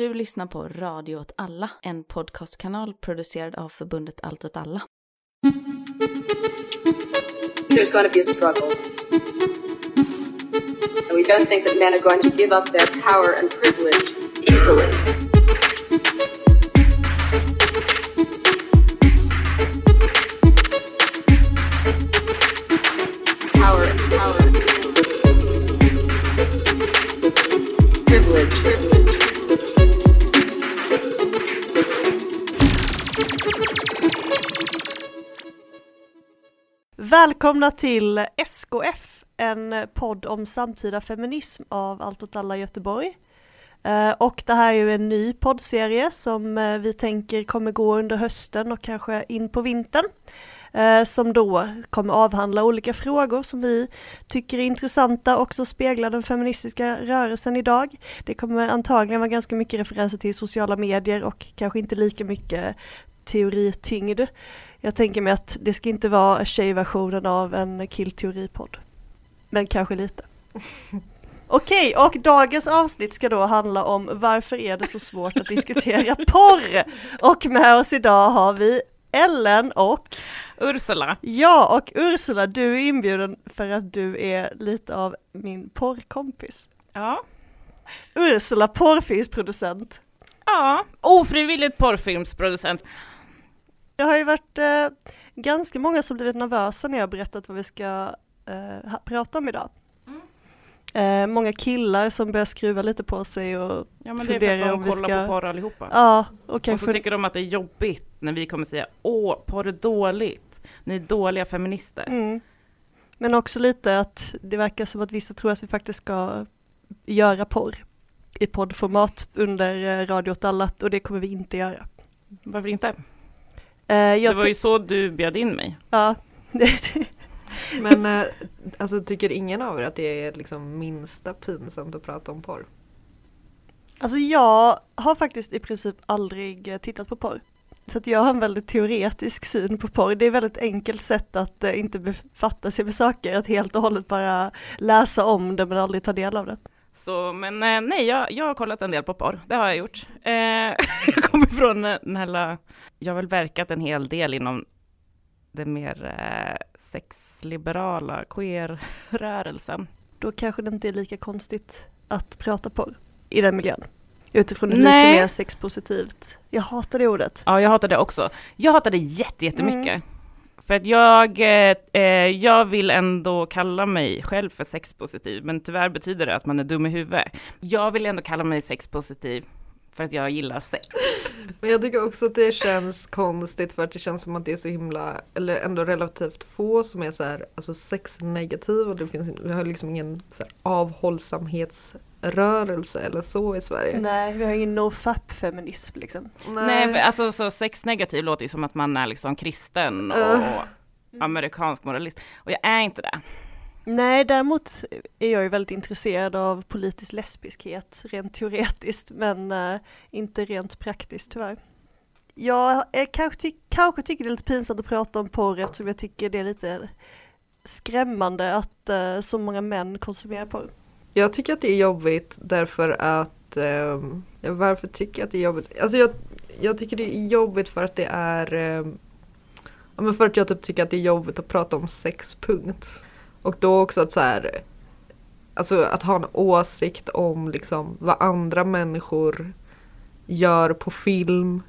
Du lyssnar på Radio åt alla, en podcastkanal producerad av förbundet Allt åt alla. There's gonna be a struggle. And we don't think that men are going to give up their power and privilege easily. Välkomna till SKF, en podd om samtida feminism av Allt åt alla Göteborg. Eh, och det här är ju en ny poddserie som eh, vi tänker kommer gå under hösten och kanske in på vintern. Eh, som då kommer avhandla olika frågor som vi tycker är intressanta och som speglar den feministiska rörelsen idag. Det kommer antagligen vara ganska mycket referenser till sociala medier och kanske inte lika mycket teorityngd. Jag tänker mig att det ska inte vara tjejversionen av en killteoripodd. Men kanske lite. Okej, och dagens avsnitt ska då handla om varför är det så svårt att diskutera porr? Och med oss idag har vi Ellen och Ursula. ja, och Ursula, du är inbjuden för att du är lite av min porrkompis. Ja. Ursula, porrfilmsproducent. Ja, ofrivilligt porrfilmsproducent. Det har ju varit eh, ganska många som blivit nervösa när jag berättat vad vi ska eh, prata om idag. Eh, många killar som börjar skruva lite på sig och Ja men det är för att om de vi kollar ska- på porr allihopa. ja, och och så kanske tycker de att det är jobbigt när vi kommer säga åh, porr är dåligt. Ni är dåliga feminister. mm. Men också lite att det verkar som att vissa tror att vi faktiskt ska göra porr i poddformat under eh, Radio åt alla och det kommer vi inte göra. Varför inte? Eh, jag det var ju så du bjöd in mig. ja, Men eh, alltså, tycker ingen av er att det är liksom minsta pinsamt att prata om porr? Alltså jag har faktiskt i princip aldrig eh, tittat på porr. Så att jag har en väldigt teoretisk syn på porr. Det är ett väldigt enkelt sätt att eh, inte befatta sig med saker, att helt och hållet bara läsa om det men aldrig ta del av det. Så, men eh, nej, jag, jag har kollat en del på porr. Det har jag gjort. Eh, jag kommer från den här, jag har väl verkat en hel del inom den mer eh, sexliberala queer-rörelsen. Då kanske det inte är lika konstigt att prata porr i den miljön. Utifrån ett Nej. lite mer sexpositivt. Jag hatar det ordet. Ja, jag hatar det också. Jag hatar det jätte, jättemycket. För att jag, eh, eh, jag vill ändå kalla mig själv för sexpositiv, men tyvärr betyder det att man är dum i huvudet. Jag vill ändå kalla mig sexpositiv för att jag gillar sex. Men jag tycker också att det känns konstigt för att det känns som att det är så himla, eller ändå relativt få som är så här, alltså och Det finns, vi har liksom ingen så här avhållsamhetsrörelse eller så i Sverige. Nej, vi har ingen nofap-feminism liksom. Nej, för alltså så sexnegativ låter ju som att man är liksom kristen och Uh. amerikansk moralist. Och jag är inte det. Nej, däremot är jag ju väldigt intresserad av politisk lesbiskhet rent teoretiskt men eh, inte rent praktiskt tyvärr. Jag är, kanske, ty- kanske tycker det är lite pinsamt att prata om porr eftersom jag tycker det är lite skrämmande att eh, så många män konsumerar porr. Jag tycker att det är jobbigt därför att, Eh, varför tycker jag att det är jobbigt? Alltså jag, jag tycker det är jobbigt för att det är, Eh, ja men för att jag typ tycker att det är jobbigt att prata om sex, punkt. Och då också att så här, alltså att ha en åsikt om liksom vad andra människor gör på film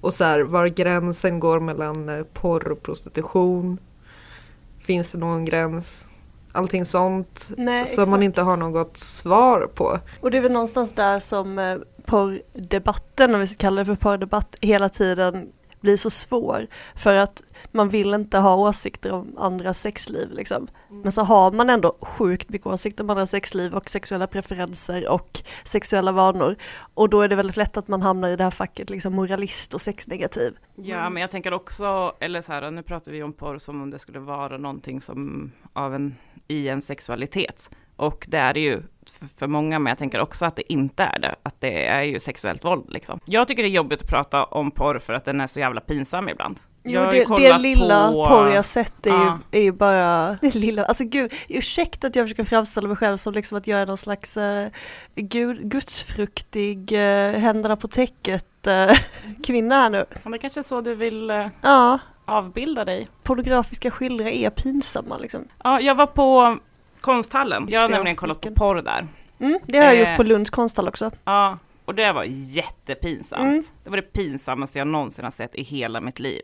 och så här var gränsen går mellan eh, porr och prostitution. Finns det någon gräns? Allting sånt Nej, som man inte har något svar på. Och det är väl någonstans där som eh, porrdebatten, om vi ska kalla det för porrdebatt, hela tiden blir så svår. För att man vill inte ha åsikter om andras sexliv liksom. Men så har man ändå sjukt mycket åsikter om andras sexliv och sexuella preferenser och sexuella vanor. Och då är det väldigt lätt att man hamnar i det här facket liksom moralist och sexnegativ. Ja, men jag tänker också, eller så här, nu pratar vi om porr som om det skulle vara någonting som av en, i en sexualitet. Och det är det ju för, många, men jag tänker också att det inte är det. Att det är ju sexuellt våld liksom. Jag tycker det är jobbigt att prata om porr för att den är så jävla pinsam ibland. Jo, Jag det, det lilla på- porr jag sett är, Ja. ju, är ju bara det lilla, alltså gud, ursäkta att jag försöker framställa mig själv som liksom att jag är någon slags uh, gud, gudsfruktig, uh, händerna på täcket uh, kvinna här nu. Men det kanske är så du vill eh, Ja, avbilda dig. pornografiska skildringar är pinsamma liksom. Ja, jag var på konsthallen. Jag har det, nämligen kollat på porr där. Mm, det har jag Eh. gjort på Lunds konsthall också. Ja, och det var jättepinsamt. Mm. Det var det pinsammaste jag någonsin har sett i hela mitt liv.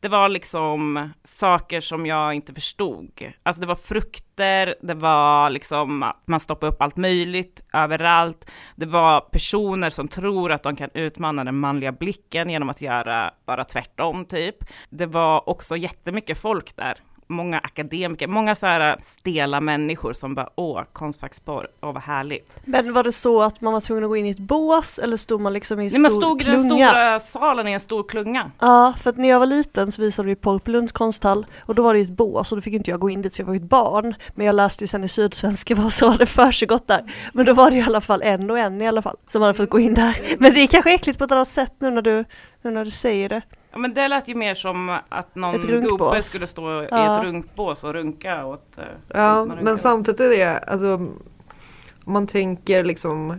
Det var liksom saker som jag inte förstod. Alltså det var frukter, det var liksom att man stoppade upp allt möjligt överallt. Det var personer som tror att de kan utmana den manliga blicken genom att göra bara tvärtom typ. Det var också jättemycket folk där. Många akademiker, många så här stela människor som bara åh, konstfacksporr, åh vad härligt. Men var det så att man var tvungen att gå in i ett bås eller stod man liksom i en Nej, man stor stod i den klunga? stora salen i en stor klunga. Ja, för att när jag var liten så visade vi porr på Lunds konsthall och då var det ett bås och då fick inte jag gå in dit för jag var ett barn. Men jag läste ju sen i Sydsvenska vad som hade försiggått där. Men då var det i alla fall en och en i alla fall som hade fått gå in där. Men det är kanske äckligt på ett annat sätt nu när du, nu när du säger det. Ja, men det lät ju mer som att någon gubbe skulle stå i Ja. ett runkbås och runka åt eh, Ja, men samtidigt är det, alltså om man tänker liksom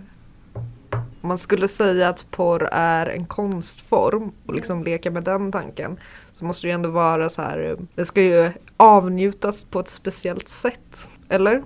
om man skulle säga att porr är en konstform och liksom leka med den tanken så måste det ju ändå vara så här, det ska ju avnjutas på ett speciellt sätt. Eller?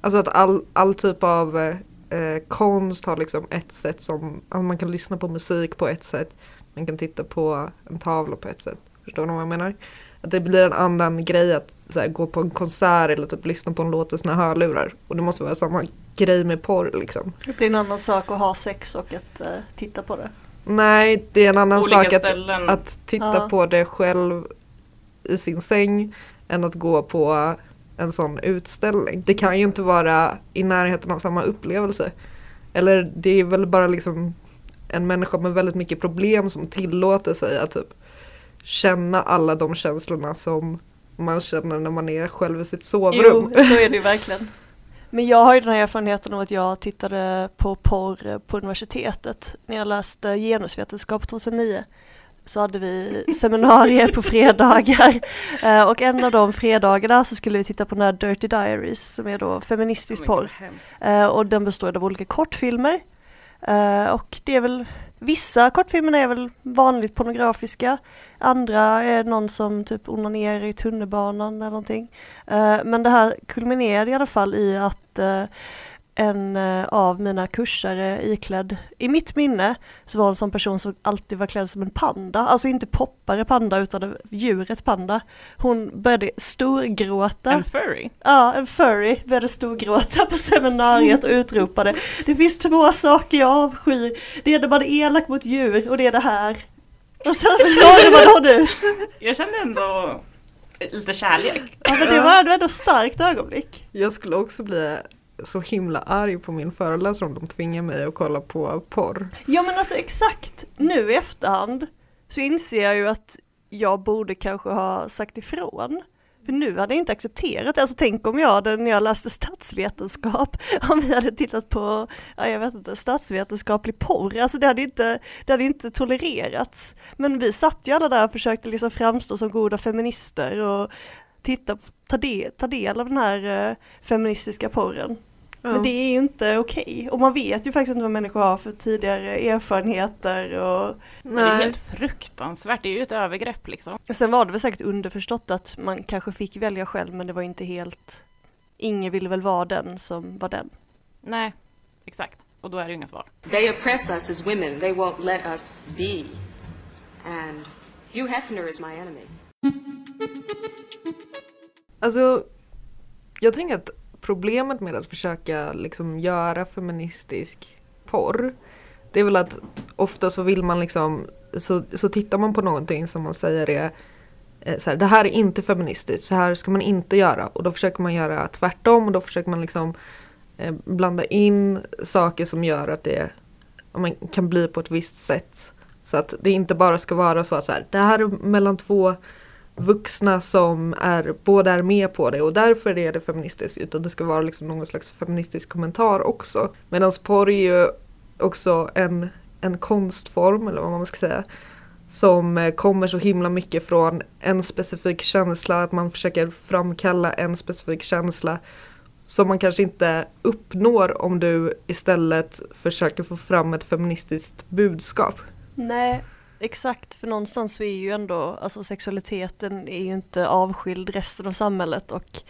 Alltså att all, all typ av eh, konst har liksom ett sätt som, alltså man kan lyssna på musik på ett sätt, man kan titta på en tavla på ett sätt. Förstår ni vad jag menar? Att det blir en annan grej att så här, gå på en konsert eller typ lyssna på en låt i sina hörlurar. Och det måste vara samma grej med porr liksom. Det är en annan sak att ha sex och att eh, titta på det. Nej, det är en annan Olika sak att, ställen. att titta Ja. på det själv i sin säng än att gå på en sån utställning. Det kan ju inte vara i närheten av samma upplevelse. Eller det är väl bara liksom en människa med väldigt mycket problem som tillåter sig att typ känna alla de känslorna som man känner när man är själv i sitt sovrum. Jo, så är det ju verkligen. Men jag har ju den här erfarenheten av att jag tittade på porr på universitetet när jag läste genusvetenskap 2009. Så hade vi seminarier på fredagar Eh, och en av de fredagarna så skulle vi titta på den här Dirty Diaries som är då feministisk porr. Eh, och den består av olika kortfilmer. Eh, och det är väl, vissa kortfilmer är väl vanligt pornografiska, andra är någon som typ onanerar i tunnelbanan eller någonting. Eh, men det här kulminerade i alla fall i att eh, en eh, av mina kursare iklädd, i mitt minne så var en sån person som alltid var klädd som en panda, alltså inte poppare panda utan djuret panda. Hon började storgråta. En furry? Ja, en furry började storgråta på seminariet och utropade Det finns två saker jag avskyr. Det är när man är elak mot djur och det är det här. Och sen stormade hon ut. Jag kände ändå lite kärlek. Ja men det var ändå ett starkt ögonblick. Jag skulle också bli så himla arg på min föreläsare om de tvingar mig att kolla på porr. Ja men alltså exakt, nu i efterhand så inser jag ju att jag borde kanske ha sagt ifrån. För nu hade jag inte accepterat det. Alltså tänk om jag hade, när jag läste statsvetenskap, om vi hade tittat på, ja jag vet inte, statsvetenskaplig porr. Alltså det hade inte, det hade inte tolererats. Men vi satt ju alla där och försökte liksom framstå som goda feminister och titta, ta, del, ta del av den här eh, feministiska porren. Ja. Men det är ju inte okej. Och man vet ju faktiskt inte vad människor har för tidigare erfarenheter och Det är helt fruktansvärt, det är ju ett övergrepp liksom. Sen var det väl säkert underförstått att man kanske fick välja själv men det var inte helt Ingen ville väl vara den som var den. Nej, exakt. Och då är det ju inga svar. They oppress us as women. They won't let us be. And Hugh Hefner is my enemy. Alltså, jag tänker att problemet med att försöka liksom göra feministisk porr, det är väl att ofta så vill man liksom, så, så tittar man på någonting som man säger är eh, så här, det här är inte feministiskt, så här ska man inte göra. Och då försöker man göra tvärtom och då försöker man liksom eh, blanda in saker som gör att det man kan bli på ett visst sätt. Så att det inte bara ska vara så att så här, det här är mellan två vuxna som är, båda är med på det och därför är det feministiskt utan det ska vara liksom någon slags feministisk kommentar också. Medan porr är ju också en, en konstform eller vad man ska säga som eh, kommer så himla mycket från en specifik känsla, att man försöker framkalla en specifik känsla som man kanske inte uppnår om du istället försöker få fram ett feministiskt budskap. Nej, exakt. För någonstans så är ju ändå, alltså sexualiteten är ju inte avskild resten av samhället och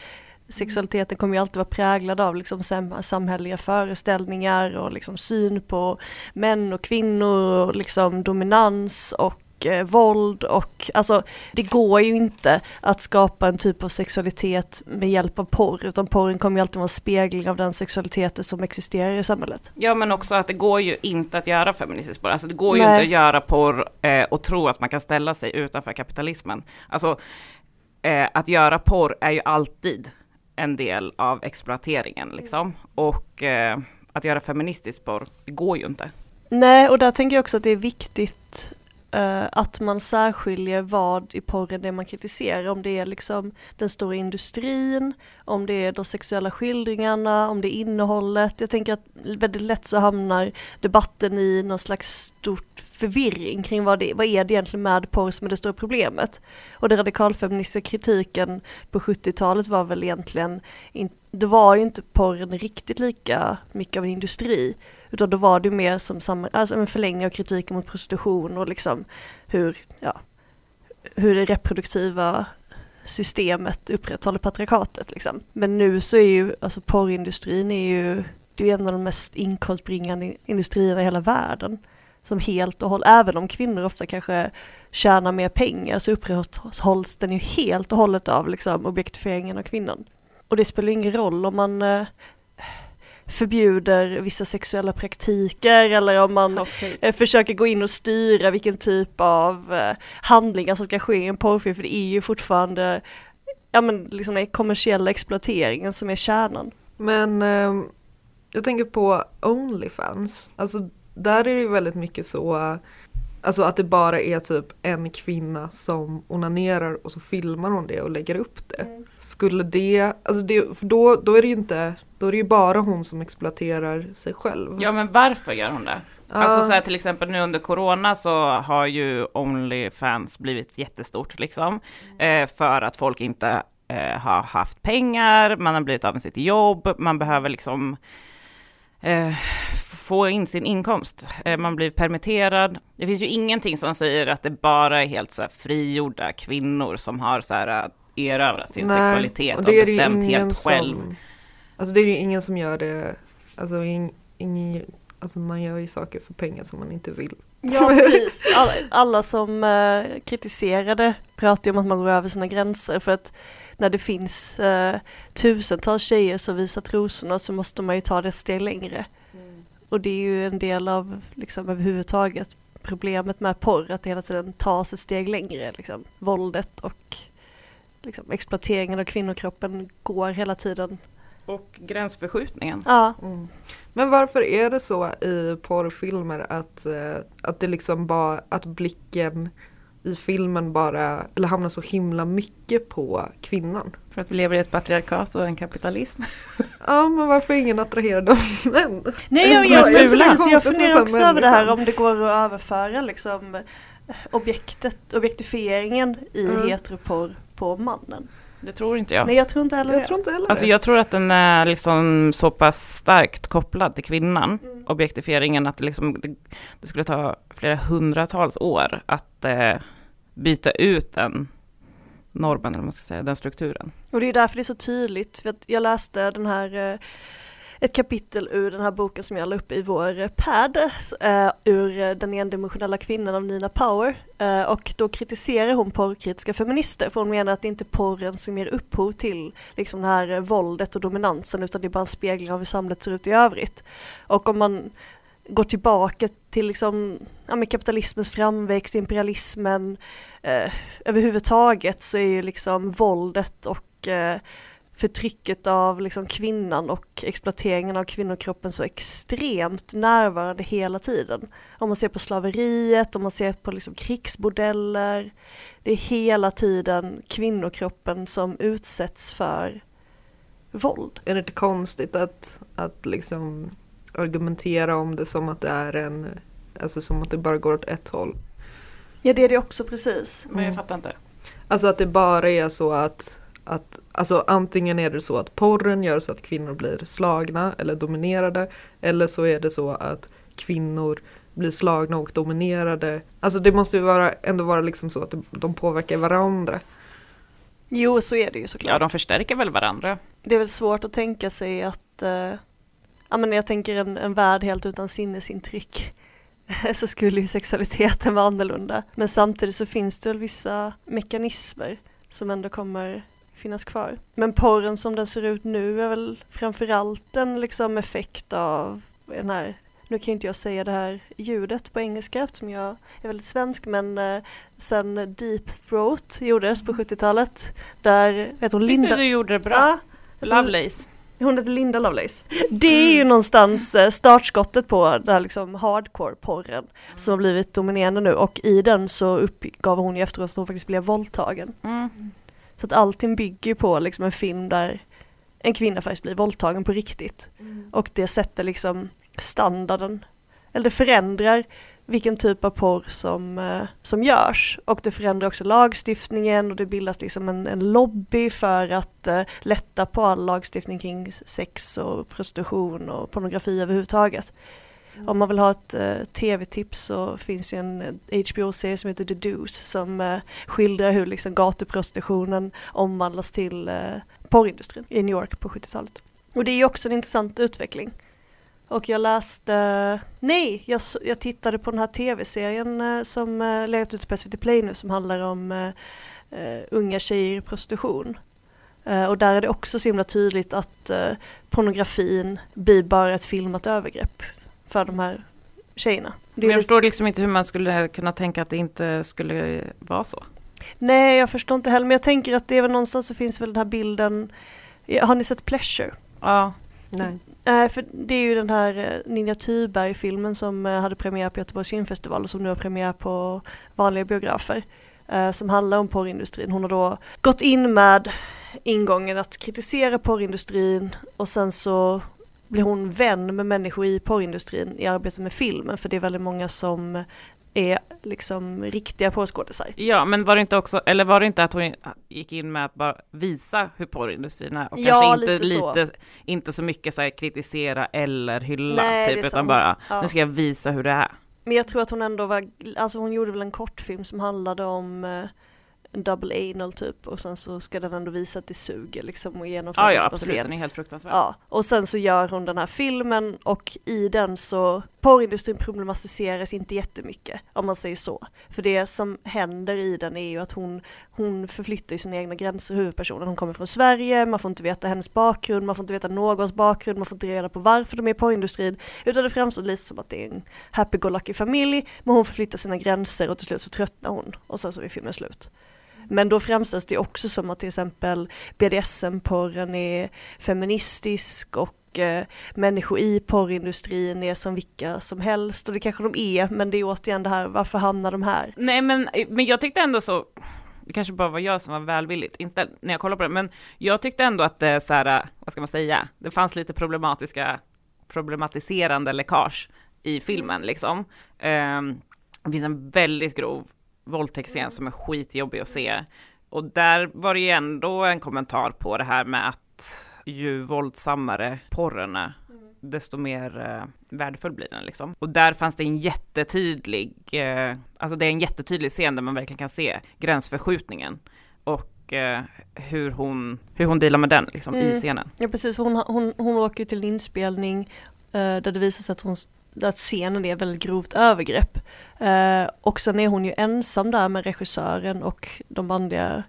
sexualiteten kommer ju alltid vara präglad av liksom sam samhälleliga föreställningar och liksom syn på män och kvinnor och liksom dominans och eh, våld och alltså det går ju inte att skapa en typ av sexualitet med hjälp av porr utan porren kommer ju alltid vara en spegling av den sexualiteten som existerar i samhället. Ja men också att det går ju inte att göra feministisk porr, alltså det går ju Nej. inte att göra porr eh, och tro att man kan ställa sig utanför kapitalismen. Alltså eh, att göra porr är ju alltid en del av exploateringen liksom. Och eh, att göra feministisk porr, det går ju inte. Nej, och där tänker jag också att det är viktigt Uh, att man särskiljer vad i porren det är man kritiserar. Om det är liksom den stora industrin, om det är de sexuella skildringarna, om det är innehållet. Jag tänker att väldigt lätt så hamnar debatten i någon slags stort förvirring kring vad, det, vad är det egentligen med porr som är det stora problemet. Och den radikalfeministiska kritiken på 70-talet var väl egentligen, in, det var ju inte porren riktigt lika mycket av en industri. Utan då var det mer som samma, alltså en förlängning av kritiken mot prostitution och liksom hur, ja, hur det reproduktiva systemet upprätthåller patriarkatet liksom. Men nu så är ju, alltså porrindustrin är ju, det är en av de mest inkomstbringande industrierna i hela världen. Som helt och hållet, även om kvinnor ofta kanske tjänar mer pengar så upprätthålls den ju helt och hållet av liksom objektifieringen av kvinnan. Och det spelar ingen roll om man eh, förbjuder vissa sexuella praktiker eller om man eh, försöker gå in och styra vilken typ av eh, handlingar som ska ske i en porrfilm för det är ju fortfarande ja men liksom den kommersiella exploateringen som är kärnan. Men ehm, jag tänker på Onlyfans. Alltså där är det ju väldigt mycket så Alltså att det bara är typ en kvinna som onanerar och så filmar hon det och lägger upp det. Skulle det, alltså det, för då, då är det ju inte, då är det ju bara hon som exploaterar sig själv. Ja men varför gör hon det? Alltså så här, till exempel nu under corona så har ju Onlyfans blivit jättestort liksom. Eh, för att folk inte eh, har haft pengar, man har blivit av med sitt jobb, man behöver liksom eh, få in sin inkomst. Eh, man blir permitterad. Det finns ju ingenting som säger att det bara är helt så här frigjorda kvinnor som har så här eh, erövrat sin Nej, sexualitet och, det är det ju bestämt ingen helt som- själv. Alltså det är ju ingen som gör det, alltså, ing, ing, alltså man gör ju saker för pengar som man inte vill. Ja precis, alla, alla som eh, kritiserade pratar ju om att man går över sina gränser för att när det finns eh, tusentals tjejer som visar trosorna så måste man ju ta det ett steg längre. Och det är ju en del av liksom överhuvudtaget problemet med porr, att det hela tiden tas ett steg längre. Liksom. Våldet och liksom, exploateringen av kvinnokroppen går hela tiden. Och gränsförskjutningen. Ja, Mm. Men varför är det så i porrfilmer att, eh, att det liksom bara, att blicken i filmen bara, eller hamnar så himla mycket på kvinnan? För att vi lever i ett patriarkat och en kapitalism. Ja men varför är ingen attraherad av män? Nej, jag, jag, jag, precis, jag funderar också över det här om det går att överföra liksom objektet, objektifieringen i Mm. heteroporr på mannen. Det tror inte jag. Nej, jag tror inte heller Jag det. tror inte heller Alltså jag tror att den är liksom så pass starkt kopplad till kvinnan, Mm. objektifieringen, att det, liksom, det, det skulle ta flera hundratals år att eh, byta ut den normen, eller vad man ska säga, den strukturen. Och det är därför det är så tydligt, för att jag läste den här eh, ett kapitel ur den här boken som jag la upp i vår pad, eh, ur Den endimensionella kvinnan av Nina Power. Eh, och då kritiserar hon porrkritiska feminister, för hon menar att det inte är porren som ger upphov till liksom det här våldet och dominansen, utan det är bara en spegling av hur samhället ser ut i övrigt. Och om man går tillbaka till liksom, ja, med kapitalismens framväxt, imperialismen, eh, överhuvudtaget så är ju liksom våldet och eh, förtrycket av liksom kvinnan och exploateringen av kvinnokroppen så extremt närvarande hela tiden. Om man ser på slaveriet, om man ser på liksom krigsbordeller, det är hela tiden kvinnokroppen som utsätts för våld. Är det inte konstigt att, att liksom argumentera om det som att det är en, alltså som att det bara går åt ett håll? Ja det är det också precis. Men jag fattar inte. Alltså att det bara är så att, att alltså antingen är det så att porren gör så att kvinnor blir slagna eller dominerade eller så är det så att kvinnor blir slagna och dominerade. Alltså det måste ju vara, ändå vara liksom så att de påverkar varandra. Jo så är det ju såklart. Ja, de förstärker väl varandra. Det är väl svårt att tänka sig att, eh, ja men jag tänker en, en värld helt utan sinnesintryck. så skulle ju sexualiteten vara annorlunda. Men samtidigt så finns det väl vissa mekanismer som ändå kommer finnas kvar. Men porren som den ser ut nu är väl framförallt en liksom effekt av den här nu kan inte jag säga det här ljudet på engelska eftersom jag är väldigt svensk men eh, sen Deep Throat gjordes på 70-talet där, vet hon, Linda. Du gjorde det bra. Ja, Lovelace. hon heter Linda Lovelace. Det är ju någonstans eh, startskottet på den här liksom hardcore-porren som har blivit dominerande nu och i den så uppgav hon ju efteråt att hon faktiskt blev våldtagen. Mm. Så att allting bygger på liksom en film där en kvinna faktiskt blir våldtagen på riktigt. Och det sätter liksom standarden, eller det förändrar vilken typ av porr som, eh, som görs. Och det förändrar också lagstiftningen och det bildas liksom en, en lobby för att eh, lätta på all lagstiftning kring sex och prostitution och pornografi överhuvudtaget. Mm. Om man vill ha ett eh, tv-tips så finns ju en eh, HBO-serie som heter The Deuce som eh, skildrar hur liksom gatuprostitutionen omvandlas till eh, porrindustrin i New York på 70-talet. Och det är ju också en intressant utveckling. Och jag läste, nej, jag, jag tittade på den här tv-serien eh, som eh, legat ute på SVT Play nu som handlar om eh, unga tjejer i prostitution. Och där är det också så himla tydligt att pornografin blir bara ett filmat övergrepp för de här tjejerna. Det Men jag förstår liksom inte hur man skulle kunna tänka att det inte skulle vara så. Nej, jag förstår inte heller, men jag tänker att det är väl någonstans så finns väl den här bilden, har ni sett Pleasure? Ja, Nej. Eh, för det är ju den här eh, Ninja Thyberg-filmen som eh, hade premiär på Göteborgs filmfestival och som nu har premiär på vanliga biografer. Eh, som handlar om porrindustrin. Hon har då gått in med ingången att kritisera porrindustrin och sen så blir hon vän med människor i porrindustrin i arbetet med filmen för det är väldigt många som är liksom riktiga porrskådisar. ja, men var det inte också, eller var det inte att hon gick in med att bara visa hur porrindustrin är och Ja, kanske inte lite så. lite, inte så mycket så här kritisera eller hylla Nej, typ, utan bara Ja. nu ska jag visa hur det är. Men jag tror att hon ändå var, alltså hon gjorde väl en kortfilm som handlade om eh, en double anal typ och sen så ska den ändå visa att det suger liksom och genomföra Ja, ja på absolut, scen. den är helt fruktansvärd. Ja, och sen så gör hon den här filmen och i den så porrindustrin problematiseras inte jättemycket om man säger så. För det som händer i den är ju att hon, hon förflyttar sina egna gränser, huvudpersonen. Hon kommer från Sverige, man får inte veta hennes bakgrund, man får inte veta någons bakgrund, man får inte reda på varför de är i porrindustrin. Utan det framstår lite som att det är en happy-go-lucky familj, men hon förflyttar sina gränser och till slut så tröttnar hon och sen så är filmen slut. Men då framställs det också som att till exempel BDSM-porren är feministisk och eh, människor i porrindustrin är som vilka som helst och det kanske de är men det är återigen det här varför hamnar de här? Nej men, men jag tyckte ändå så, det kanske bara var jag som var välvilligt inställd när jag kollade på det, men jag tyckte ändå att det så här, vad ska man säga, det fanns lite problematiska, problematiserande läckage i filmen liksom. Ehm, det finns en väldigt grov våldtäktsscen som är skitjobbig att se. Och där var det ju ändå en kommentar på det här med att ju våldsammare porren är, desto mer eh, värdefull blir den liksom. Och där fanns det en jättetydlig, eh, alltså det är en jättetydlig scen där man verkligen kan se gränsförskjutningen och eh, hur hon, hur hon dealar med den liksom i Mm. scenen. Ja precis, för hon, hon, hon åker till en inspelning eh, där det visar sig att, hon, att scenen är väldigt grovt övergrepp. Eh, och sen är hon ju ensam där med regissören och de manliga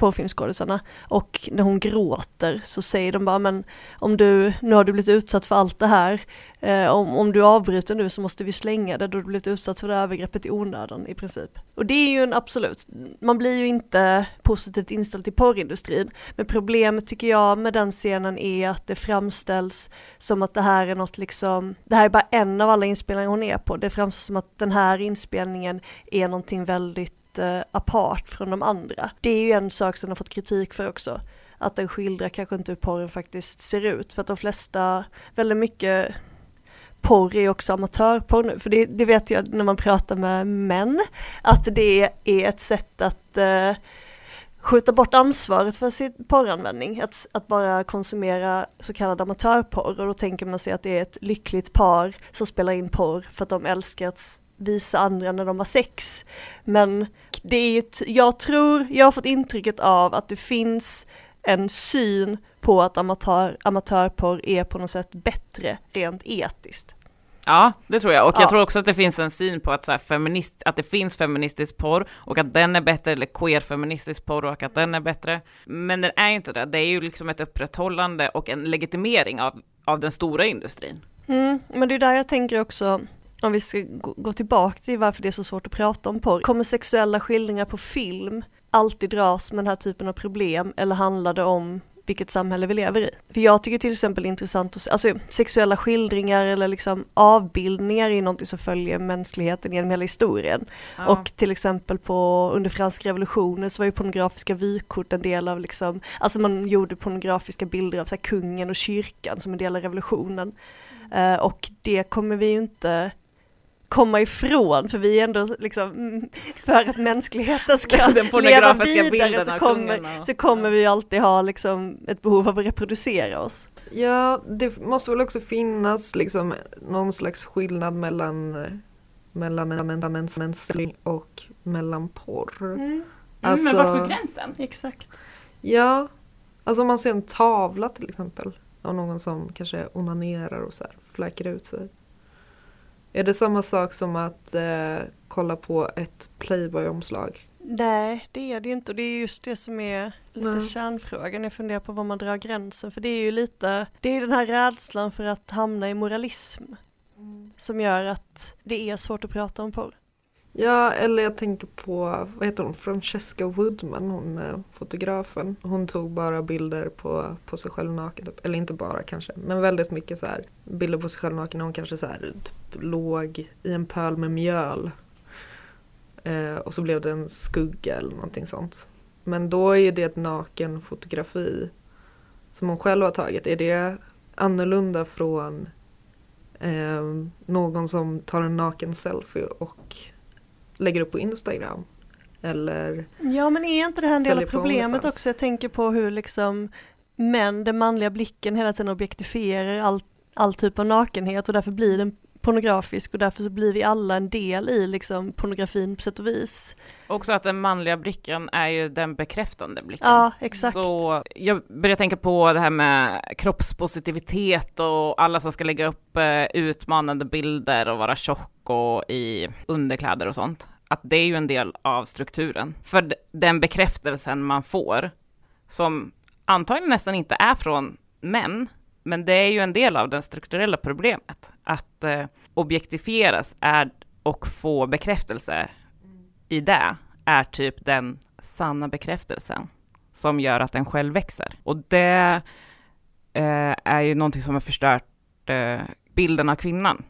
porrfilmskådisarna. Och när hon gråter så säger de bara men om du, nu har du blivit utsatt för allt det här, eh, om, om du avbryter nu så måste vi slänga det då har du blivit utsatt för det här övergreppet i onödan i princip. Och det är ju en absolut, man blir ju inte positivt inställd till porrindustrin, men problemet tycker jag med den scenen är att det framställs som att det här är något liksom, det här är bara en av alla inspelningar hon är på, det framställs som att den här inspelningen är någonting väldigt lite apart från de andra. Det är ju en sak som de har fått kritik för också, att den skildrar kanske inte hur porren faktiskt ser ut, för att de flesta, väldigt mycket porr är också amatörporr nu, för det, det vet jag när man pratar med män, att det är ett sätt att eh, skjuta bort ansvaret för sin porranvändning, att, att bara konsumera så kallad amatörporr. Och då tänker man sig att det är ett lyckligt par som spelar in porr för att de älskar att visa andra när de har sex. Men det är ju, t- jag tror, jag har fått intrycket av att det finns en syn på att amatör, amatörporr är på något sätt bättre rent etiskt. Ja, det tror jag. Och Ja. jag tror också att det finns en syn på att, så feminist, att det finns feministisk porr och att den är bättre, eller queer-feministisk porr och att den är bättre. Men den är ju inte det. Det är ju liksom ett upprätthållande och en legitimering av, av den stora industrin. Mm, men det är där jag tänker också, om vi ska gå tillbaka till varför det är så svårt att prata om porr. Kommer sexuella skildringar på film alltid dras med den här typen av problem eller handlar det om vilket samhälle vi lever i? För jag tycker till exempel intressant att alltså sexuella skildringar eller liksom avbildningar är någonting som följer mänskligheten genom hela historien. Ja. Och till exempel på, under franska revolutionen så var ju pornografiska vykort en del av liksom, alltså man gjorde pornografiska bilder av så kungen och kyrkan som en del av revolutionen. Eh, och det kommer vi ju inte komma ifrån för vi är ändå liksom, mm, för att mänskligheten ska Den leva pornografiska vidare så kommer, och- så kommer vi alltid ha liksom ett behov av att reproducera oss. Ja, det måste väl också finnas liksom någon slags skillnad mellan mellan en mensling och mellan porr. Alltså, Mm, men vart går gränsen? Exakt. Ja, alltså om man ser en tavla till exempel av någon som kanske onanerar och så här fläker ut sig. Är det samma sak som att eh, kolla på ett Playboy-omslag? Nej, det är det ju inte och det är just det som är lite Nej. kärnfrågan. Jag funderar på var man drar gränsen för det är ju lite, det är den här rädslan för att hamna i moralism som gör att det är svårt att prata om porr. Ja, eller jag tänker på, vad heter hon, Francesca Woodman, hon eh, fotografen. Hon tog bara bilder på, på sig själv naken, typ. eller inte bara kanske, men väldigt mycket så här bilder på sig själv naken. när Hon kanske så här typ, låg i en pöl med mjöl. Eh, och så blev det en skugga eller någonting sånt. Men då är ju det ett nakenfotografi som hon själv har tagit. Är det annorlunda från eh, någon som tar en naken selfie och lägger upp på Instagram? Eller Ja men är inte det här en del av problemet också? Jag tänker på hur liksom män, den manliga blicken hela tiden objektifierar all, all typ av nakenhet och därför blir den pornografisk och därför så blir vi alla en del i liksom pornografin på sätt och vis. Också att den manliga blicken är ju den bekräftande blicken. Ja, exakt. Så jag börjar tänka på det här med kroppspositivitet och alla som ska lägga upp eh, utmanande bilder och vara tjock och i underkläder och sånt. Att det är ju en del av strukturen. För den bekräftelsen man får, som antagligen nästan inte är från män, men det är ju en del av det strukturella problemet. Att eh, objektifieras är och få bekräftelse i det är typ den sanna bekräftelsen som gör att en själv växer. Och det eh, är ju någonting som har förstört eh, bilden av kvinnan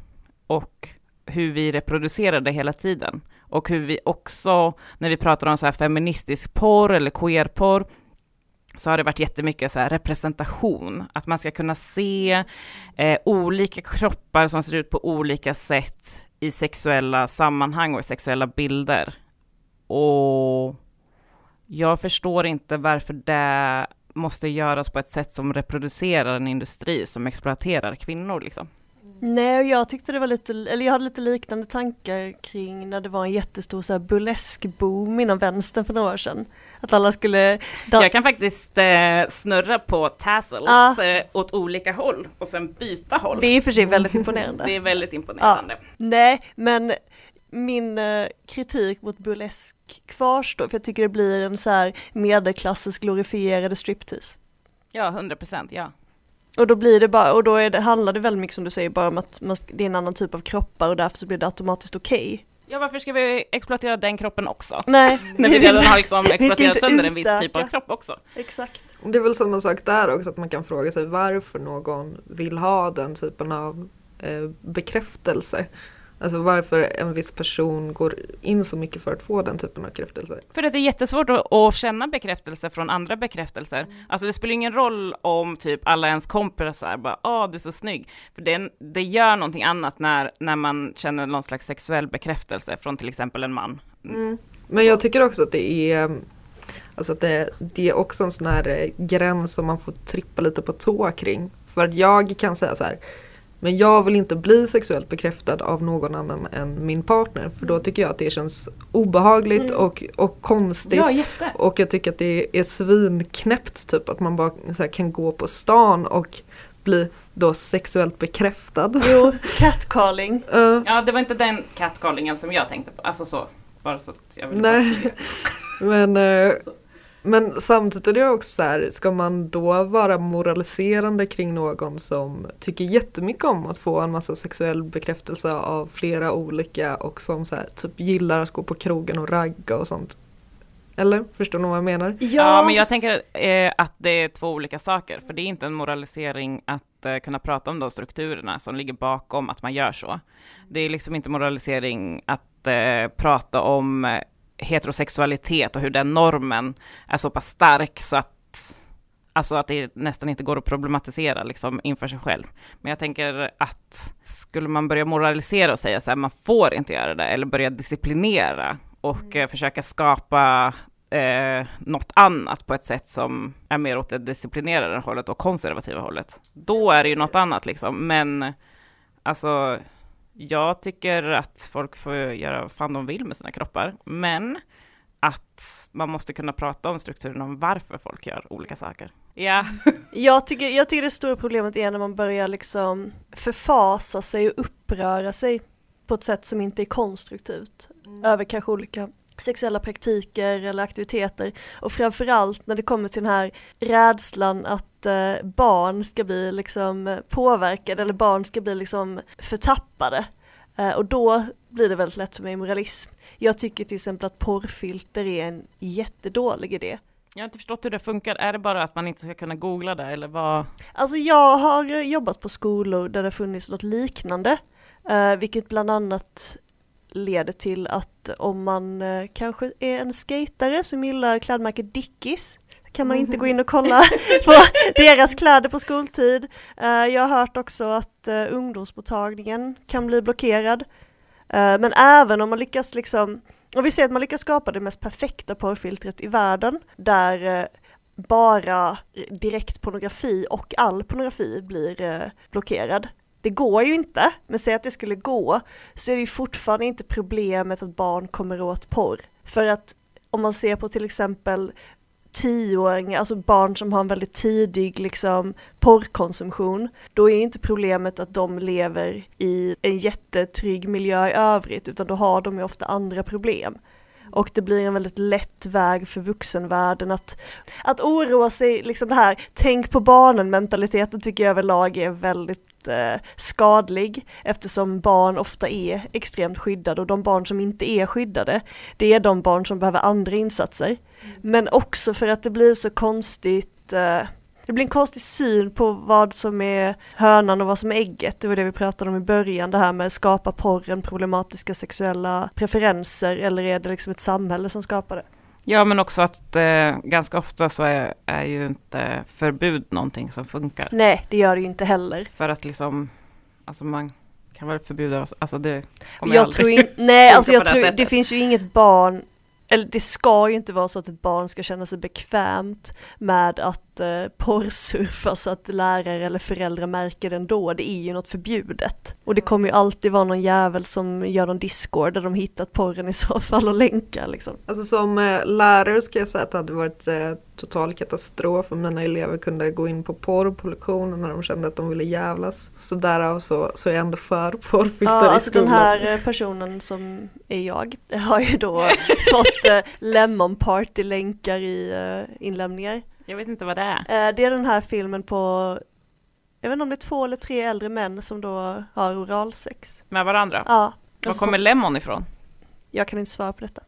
och hur vi reproducerar det hela tiden. Och hur vi också, när vi pratar om så här feministisk porr eller queerporr, så har det varit jättemycket så här representation, att man ska kunna se eh, olika kroppar som ser ut på olika sätt i sexuella sammanhang och i sexuella bilder. Och jag förstår inte varför det måste göras på ett sätt som reproducerar en industri som exploaterar kvinnor liksom. Nej, jag tyckte det var lite, eller jag hade lite liknande tankar kring när det var en jättestor så här burleskboom inom vänstern för några år sedan. Att alla skulle... Jag kan faktiskt eh, snurra på tassels Ja. eh, åt olika håll och sen byta håll. det är i och för sig väldigt imponerande. Det är väldigt imponerande. Nej, men min eh, kritik mot burlesk kvarstår, för jag tycker det blir en så här medelklassens glorifierade striptease. Ja, 100 procent, ja. Och då blir det bara, och då är det, handlar det väldigt mycket som du säger bara om att man, det är en annan typ av kroppar och därför så blir det automatiskt okej. Ja, varför ska vi exploatera den kroppen också? Nej, När vi redan har liksom exploaterat sönder en viss typ av kropp också. Exakt. Det är väl samma sak där också att man kan fråga sig varför någon vill ha den typen av eh, bekräftelse. Alltså varför en viss person går in så mycket för att få den typen av bekräftelse. För att det är jättesvårt att, att känna bekräftelse från andra bekräftelser. Alltså det spelar ingen roll om typ alla ens kompisar bara åh du är så snygg. För det, det gör någonting annat när, när man känner någon slags sexuell bekräftelse från till exempel en man. Mm. Men jag tycker också att det är Alltså att det, det är också en sån här eh, gräns som man får trippa lite på tå kring. För att jag kan säga så här men jag vill inte bli sexuellt bekräftad av någon annan än min partner för då tycker jag att det känns obehagligt Mm. och, och konstigt. Ja, jätte. Och jag tycker att det är svinknäppt typ att man bara så här, kan gå på stan och bli då sexuellt bekräftad. Jo, catcalling. Eh, Ja, det var inte den catcallingen som jag tänkte på. Alltså så, bara så att jag vill Nej. men, Så. Men samtidigt är det också så här, ska man då vara moraliserande kring någon som tycker jättemycket om att få en massa sexuell bekräftelse av flera olika och som så här, typ gillar att gå på krogen och ragga och sånt. Eller? Förstår ni vad jag menar? Ja, men jag tänker eh, att det är två olika saker, för det är inte en moralisering att eh, kunna prata om de strukturerna som ligger bakom att man gör så. Det är liksom inte moralisering att eh, prata om eh, heterosexualitet och hur den normen är så pass stark så att Alltså att det nästan inte går att problematisera liksom inför sig själv. Men jag tänker att skulle man börja moralisera och säga så här, man får inte göra det, eller börja disciplinera och eh, försöka skapa eh, något annat på ett sätt som är mer åt det disciplinerade hållet och konservativa hållet. Då är det ju något annat liksom, men alltså jag tycker att folk får göra vad fan de vill med sina kroppar, men att man måste kunna prata om strukturen om varför folk gör olika saker. Ja, Jag tycker, jag tycker det stora problemet är när man börjar liksom förfasa sig och uppröra sig på ett sätt som inte är konstruktivt över kanske olika sexuella praktiker eller aktiviteter och framförallt när det kommer till den här rädslan att eh, barn ska bli liksom påverkade eller barn ska bli liksom förtappade eh, och då blir det väldigt lätt för mig moralism. Jag tycker till exempel att porrfilter är en jättedålig idé. jag har inte förstått hur det funkar. Är det bara att man inte ska kunna googla det eller vad? Alltså jag har jobbat på skolor där det funnits något liknande, eh, vilket bland annat leder till att om man eh, kanske är en skatare som gillar klädmärket Dickies kan man inte gå in och kolla på deras kläder på skoltid. Eh, jag har hört också att uh, ungdomsmottagningen kan bli blockerad. Eh, men även om man lyckas liksom, och vi ser att man lyckas skapa det mest perfekta porrfiltret i världen, där eh, bara direkt pornografi och all pornografi blir eh, blockerad. Det går ju inte, men säg att det skulle gå, så är det ju fortfarande inte problemet att barn kommer åt porr. För att om man ser på till exempel tioåringar, alltså barn som har en väldigt tidig liksom porrkonsumtion, då är inte problemet att de lever i en jättetrygg miljö i övrigt, utan då har de ju ofta andra problem. Och det blir en väldigt lätt väg för vuxenvärlden att, att oroa sig, liksom det här tänk på barnen mentaliteten tycker jag överlag är väldigt skadlig eftersom barn ofta är extremt skyddade och de barn som inte är skyddade det är de barn som behöver andra insatser. Men också för att det blir så konstigt eh, det blir en konstig syn på vad som är hönan och vad som är ägget. Det var det vi pratade om i början, det här med skapa porren, problematiska sexuella preferenser eller är det liksom ett samhälle som skapar det? Ja, men också att eh, ganska ofta så är, är ju inte förbud någonting som funkar. Nej, det gör det ju inte heller. För att liksom, alltså man kan väl förbjuda oss, alltså det kommer Jag aldrig. tror in, nej, alltså jag tror, det finns ju inget barn, eller det ska ju inte vara så att ett barn ska känna sig bekvämt med att eh, porrsurfa så att lärare eller föräldrar märker det ändå. Det är ju något förbjudet. Och det kommer ju alltid vara någon jävel som gör någon discord där de hittat porren i så fall och länkar liksom. Alltså som eh, lärare ska jag säga att det hade varit eh, total katastrof om mina elever kunde gå in på porr på lektionen när de kände att de ville jävlas. Så därav så, så är jag ändå för porrfilter Ja, i alltså den skolan. här eh, personen som är jag har ju då fått eh, Lemon Party-länkar i eh, inlämningar. Jag vet inte vad det är. Eh, det är den här filmen på, jag vet inte om det är två eller tre äldre män som då har oralsex. Med varandra. Ja, Var alltså, kommer Lemon ifrån? jag kan inte svara på detta.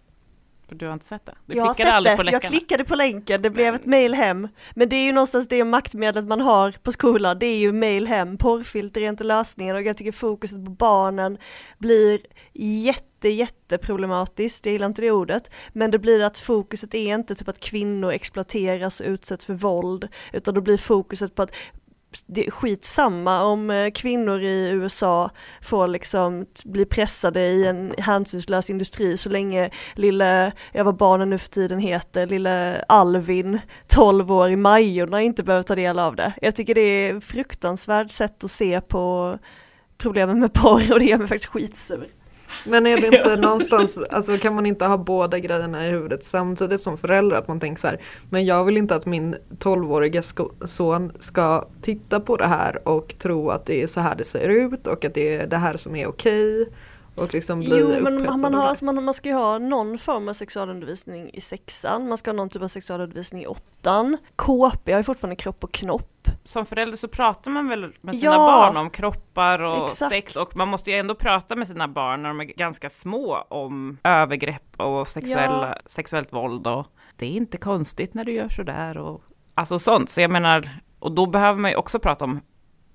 Du har inte sett det? Du jag har sett det, på jag klickade på länken, det blev ett mail hem. Men det är ju någonstans det maktmedlet man har på skolan, det är ju mail hem. Porrfilter är inte lösningen och jag tycker fokuset på barnen blir jätte, jätte problematiskt, jag gillar inte det ordet. Men det blir att fokuset är inte typ att kvinnor exploateras och utsätts för våld, utan då blir fokuset på att det är skitsamma om eh, kvinnor i USA får liksom bli pressade i en hänsynslös industri så länge lille, jag var barnen nu för tiden heter, lille Alvin, 12 år i Majorna inte behöver ta del av det. Jag tycker det är ett fruktansvärt sätt att se på problemen med porr och det gör mig faktiskt skitsur. Men är det inte någonstans, alltså kan man inte ha båda grejerna i huvudet samtidigt som förälder? Att man tänker så här, men jag vill inte att min 12-åriga sko- son ska titta på det här och tro att det är så här det ser ut och att det är det här som är okej. Och liksom bli Jo men man, har, alltså, man, man ska ju ha någon form av sexualundervisning i sexan, man ska ha någon typ av sexualundervisning i åttan. KP har ju fortfarande kropp och knopp. Som förälder så pratar man väl med sina Ja. barn om kroppar och Exakt. sex och man måste ju ändå prata med sina barn när de är ganska små om övergrepp och sexuella, sexuellt våld och det är inte konstigt när du gör sådär och alltså sånt. Så jag menar, och då behöver man ju också prata om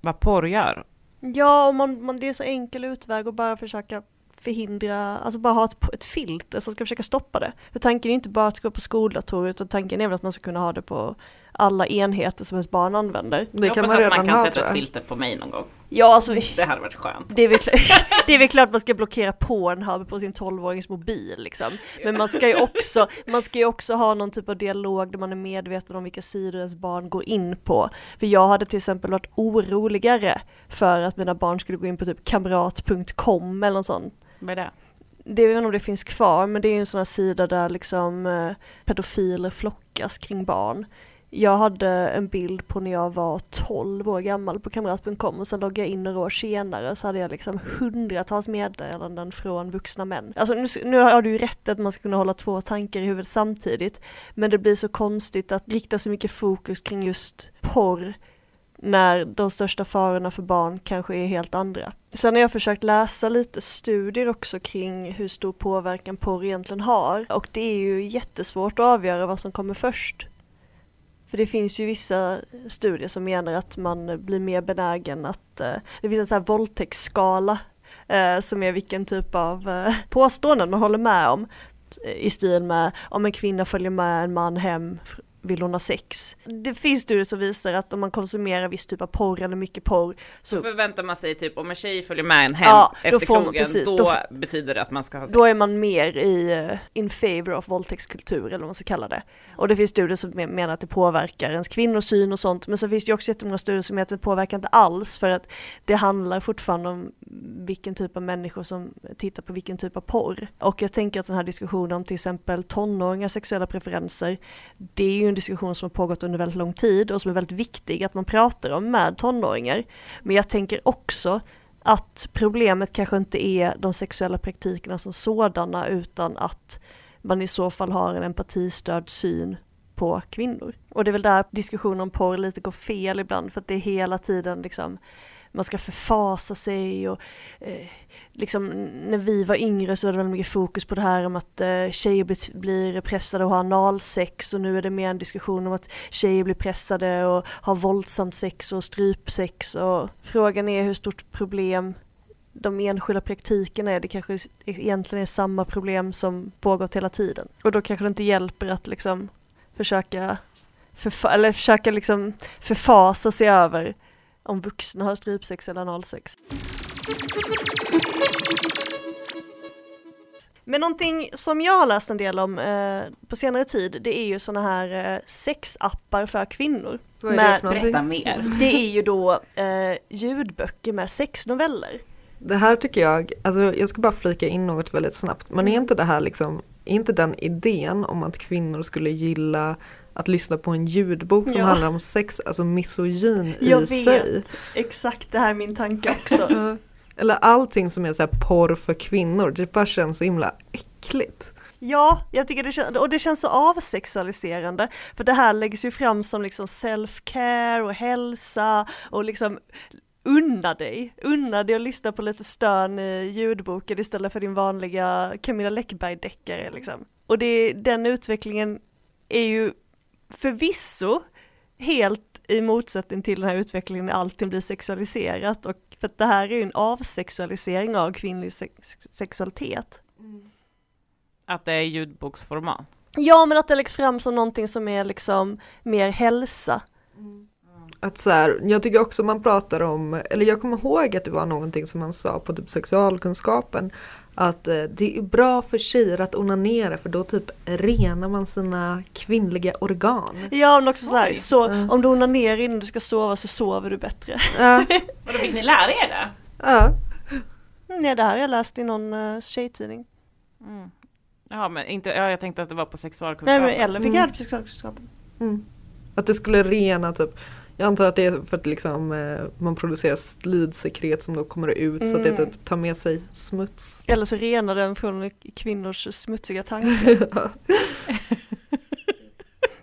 vad porr gör. Ja, och man, man, det är så enkel utväg att bara försöka förhindra, alltså bara ha ett, ett filter som ska försöka stoppa det. För tanken är inte bara att gå på skoldatorer utan tanken är väl att man ska kunna ha det på alla enheter som ens barn använder. Det jag kan hoppas man att man redan kan ha sätta ett jag. filter på mig någon gång. Ja, alltså Det hade varit skönt. det är, väl klart, det är väl klart man ska blockera Pornhub på sin 12-årings mobil liksom. Men man ska ju också, man ska ju också ha någon typ av dialog där man är medveten om vilka sidor ens barn går in på. För jag hade till exempel varit oroligare för att mina barn skulle gå in på typ kamrat.com eller något sånt. Vad är det? Det vet inte om det finns kvar, men det är ju en sån här sida där liksom eh, pedofiler flockas kring barn. Jag hade en bild på när jag var 12 år gammal på kamrat.com och sen loggade jag in några år senare så hade jag liksom hundratals meddelanden från vuxna män. Alltså nu, nu har du ju rätt att man ska kunna hålla två tankar i huvudet samtidigt, men det blir så konstigt att rikta så mycket fokus kring just porr när de största farorna för barn kanske är helt andra. Sen har jag försökt läsa lite studier också kring hur stor påverkan porr egentligen har och det är ju jättesvårt att avgöra vad som kommer först. För det finns ju vissa studier som menar att man blir mer benägen att, eh, det finns en sån här våldtäktsskala eh, som är vilken typ av eh, påståenden man håller med om. Eh, I stil med om en kvinna följer med en man hem vill hon ha sex. Det finns studier som visar att om man konsumerar viss typ av porr eller mycket porr Så så förväntar man sig typ om en tjej följer med en hem Ja, efter man- krogen, precis, då, då betyder det att man ska ha sex. då är man mer i uh, in favor of våldtäktskultur eller vad man ska kalla det. Och det finns studier som men- menar att det påverkar ens kvinnosyn och sånt, men så finns det ju också jättemånga studier som menar att det påverkar inte alls för att det handlar fortfarande om vilken typ av människor som tittar på vilken typ av porr. Och jag tänker att den här diskussionen om till exempel tonåringars sexuella preferenser, det är ju ju en diskussion som har pågått under väldigt lång tid och som är väldigt viktig att man pratar om med tonåringar. Men jag tänker också att problemet kanske inte är de sexuella praktikerna som sådana utan att man i så fall har en empatistörd syn på kvinnor. Och det är väl där diskussionen om porr lite går fel ibland för att det är hela tiden liksom man ska förfasa sig och eh, liksom när vi var yngre så var det väldigt mycket fokus på det här om att eh, tjejer blir, blir pressade och har analsex och nu är det mer en diskussion om att tjejer blir pressade och har våldsamt sex och strypsex och frågan är hur stort problem de enskilda praktikerna är, det kanske egentligen är samma problem som pågått hela tiden. Och då kanske det inte hjälper att liksom försöka, förfa- eller försöka liksom förfasa sig över om vuxna har strypsex eller analsex. Men någonting som jag har läst en del om eh, på senare tid, det är ju sådana här eh, sexappar för kvinnor. Vad är Med- det för någonting? Berätta mer. Det är ju då eh, ljudböcker med sexnoveller. Det här tycker jag, alltså jag ska bara flika in något väldigt snabbt. Men är Mm. inte det här liksom, är inte den idén om att kvinnor skulle gilla att lyssna på en ljudbok som Ja. handlar om sex, alltså misogyn Jag i vet. sig? Exakt, det här är min tanke också. Eller allting som är så porr för kvinnor, det bara känns så himla äckligt. Ja, jag tycker det känns, och det känns så avsexualiserande, för det här läggs ju fram som liksom self-care och hälsa och liksom unna dig, unna dig att lyssna på lite stön i ljudboken istället för din vanliga Camilla Läckberg-deckare liksom. Och det, den utvecklingen är ju förvisso helt i motsättning till den här utvecklingen när allting blir sexualiserat och för att det här är ju en avsexualisering av kvinnlig sex sexualitet. Att det är ljudboksformat. Ja men att det läggs fram som någonting som är liksom mer hälsa. Att så här, jag tycker också man pratar om, eller jag kommer ihåg att det var någonting som man sa på typ sexualkunskapen. Att eh, det är bra för tjejer att onanera för då typ renar man sina kvinnliga organ. Ja men också så här, Oj. så Mm. om du onanerar innan du ska sova så sover du bättre. Ja, Vadå, fick ni lära er det? ja. Nej det här har jag läst i någon uh, tjejtidning. Mm. Ja, men inte, ja, jag tänkte att det var på Nej sexualkunskapen. men eller fick Mm. jag det på sexualkunskapen. Mm. Att det skulle rena typ jag antar att det är för att liksom, eh, man producerar slidsekret som då kommer ut så att det Mm. typ tar med sig smuts. Eller så renar den från kvinnors smutsiga tankar.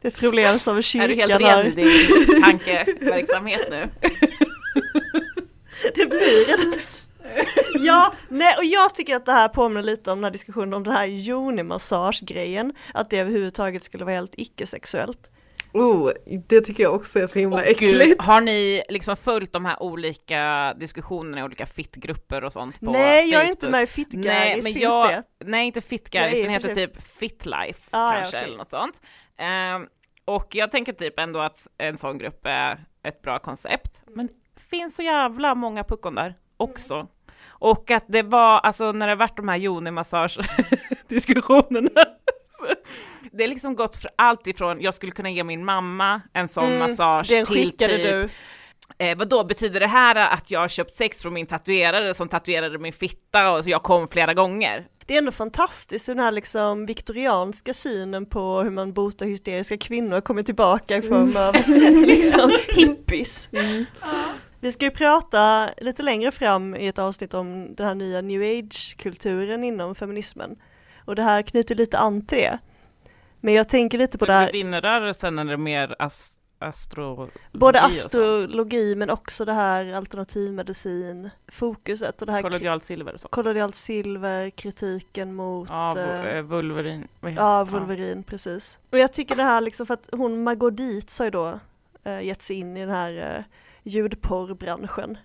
Det är ett problem som Är du kyrkan helt har. ren i din tankeverksamhet nu? Det blir redan. Ja, nej och jag tycker att det här påminner lite om den här diskussionen om den här yoni-massage-grejen. Att det överhuvudtaget skulle vara helt icke-sexuellt. Oh, det tycker jag också är så himla Åh, äckligt. Gud, har ni liksom följt de här olika diskussionerna i olika fittgrupper och sånt på nej, jag är inte Facebook? med i Fittgaris, Nej, men jag, det? nej inte är den heter typ Fitlife Ah, ja, kanske okej. eller något sånt. Ehm, och jag tänker typ ändå att en sån grupp är ett bra koncept. Men det finns så jävla många puckon där också. Och att det var, alltså när det varit de här Joni-massage-diskussionerna, så det är liksom gått för allt ifrån, jag skulle kunna ge min mamma en sån Mm, massage Den till skickade typ, du. Eh, vad då betyder det här att jag har köpt sex från min tatuerare som tatuerade min fitta och så jag kom flera gånger? Det är ändå fantastiskt hur den här liksom viktorianska synen på hur man botar hysteriska kvinnor kommer tillbaka i form av liksom hippies. Vi ska ju prata lite längre fram i ett avsnitt om den här nya new age-kulturen inom feminismen. Och det här knyter lite an till det. Men jag tänker lite på det här, Gudinnrörelsen det mer ast astro... både astrologi men också det här alternativmedicin, fokuset och det här Kollodialt silver och så. kollodialt silver, kritiken mot Ja, eh, eh, heter Ja? Vulverin, precis. Och jag tycker det här liksom för att hon Margot Dietz har ju då eh, gett sig in i den här eh, ljudporrbranschen.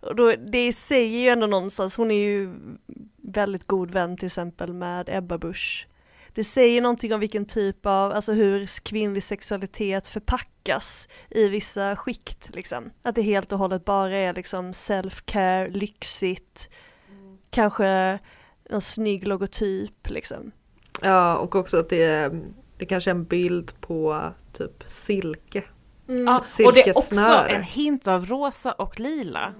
Och då, det säger ju ändå någonstans, hon är ju väldigt god vän till exempel med Ebba Busch. Det säger någonting om vilken typ av, alltså hur kvinnlig sexualitet förpackas i vissa skikt liksom. Att det helt och hållet bara är liksom self-care, lyxigt, kanske en snygg logotyp liksom. Ja, och också att det är, det kanske är en bild på typ silke. Ja, och det är också en hint av rosa och lila.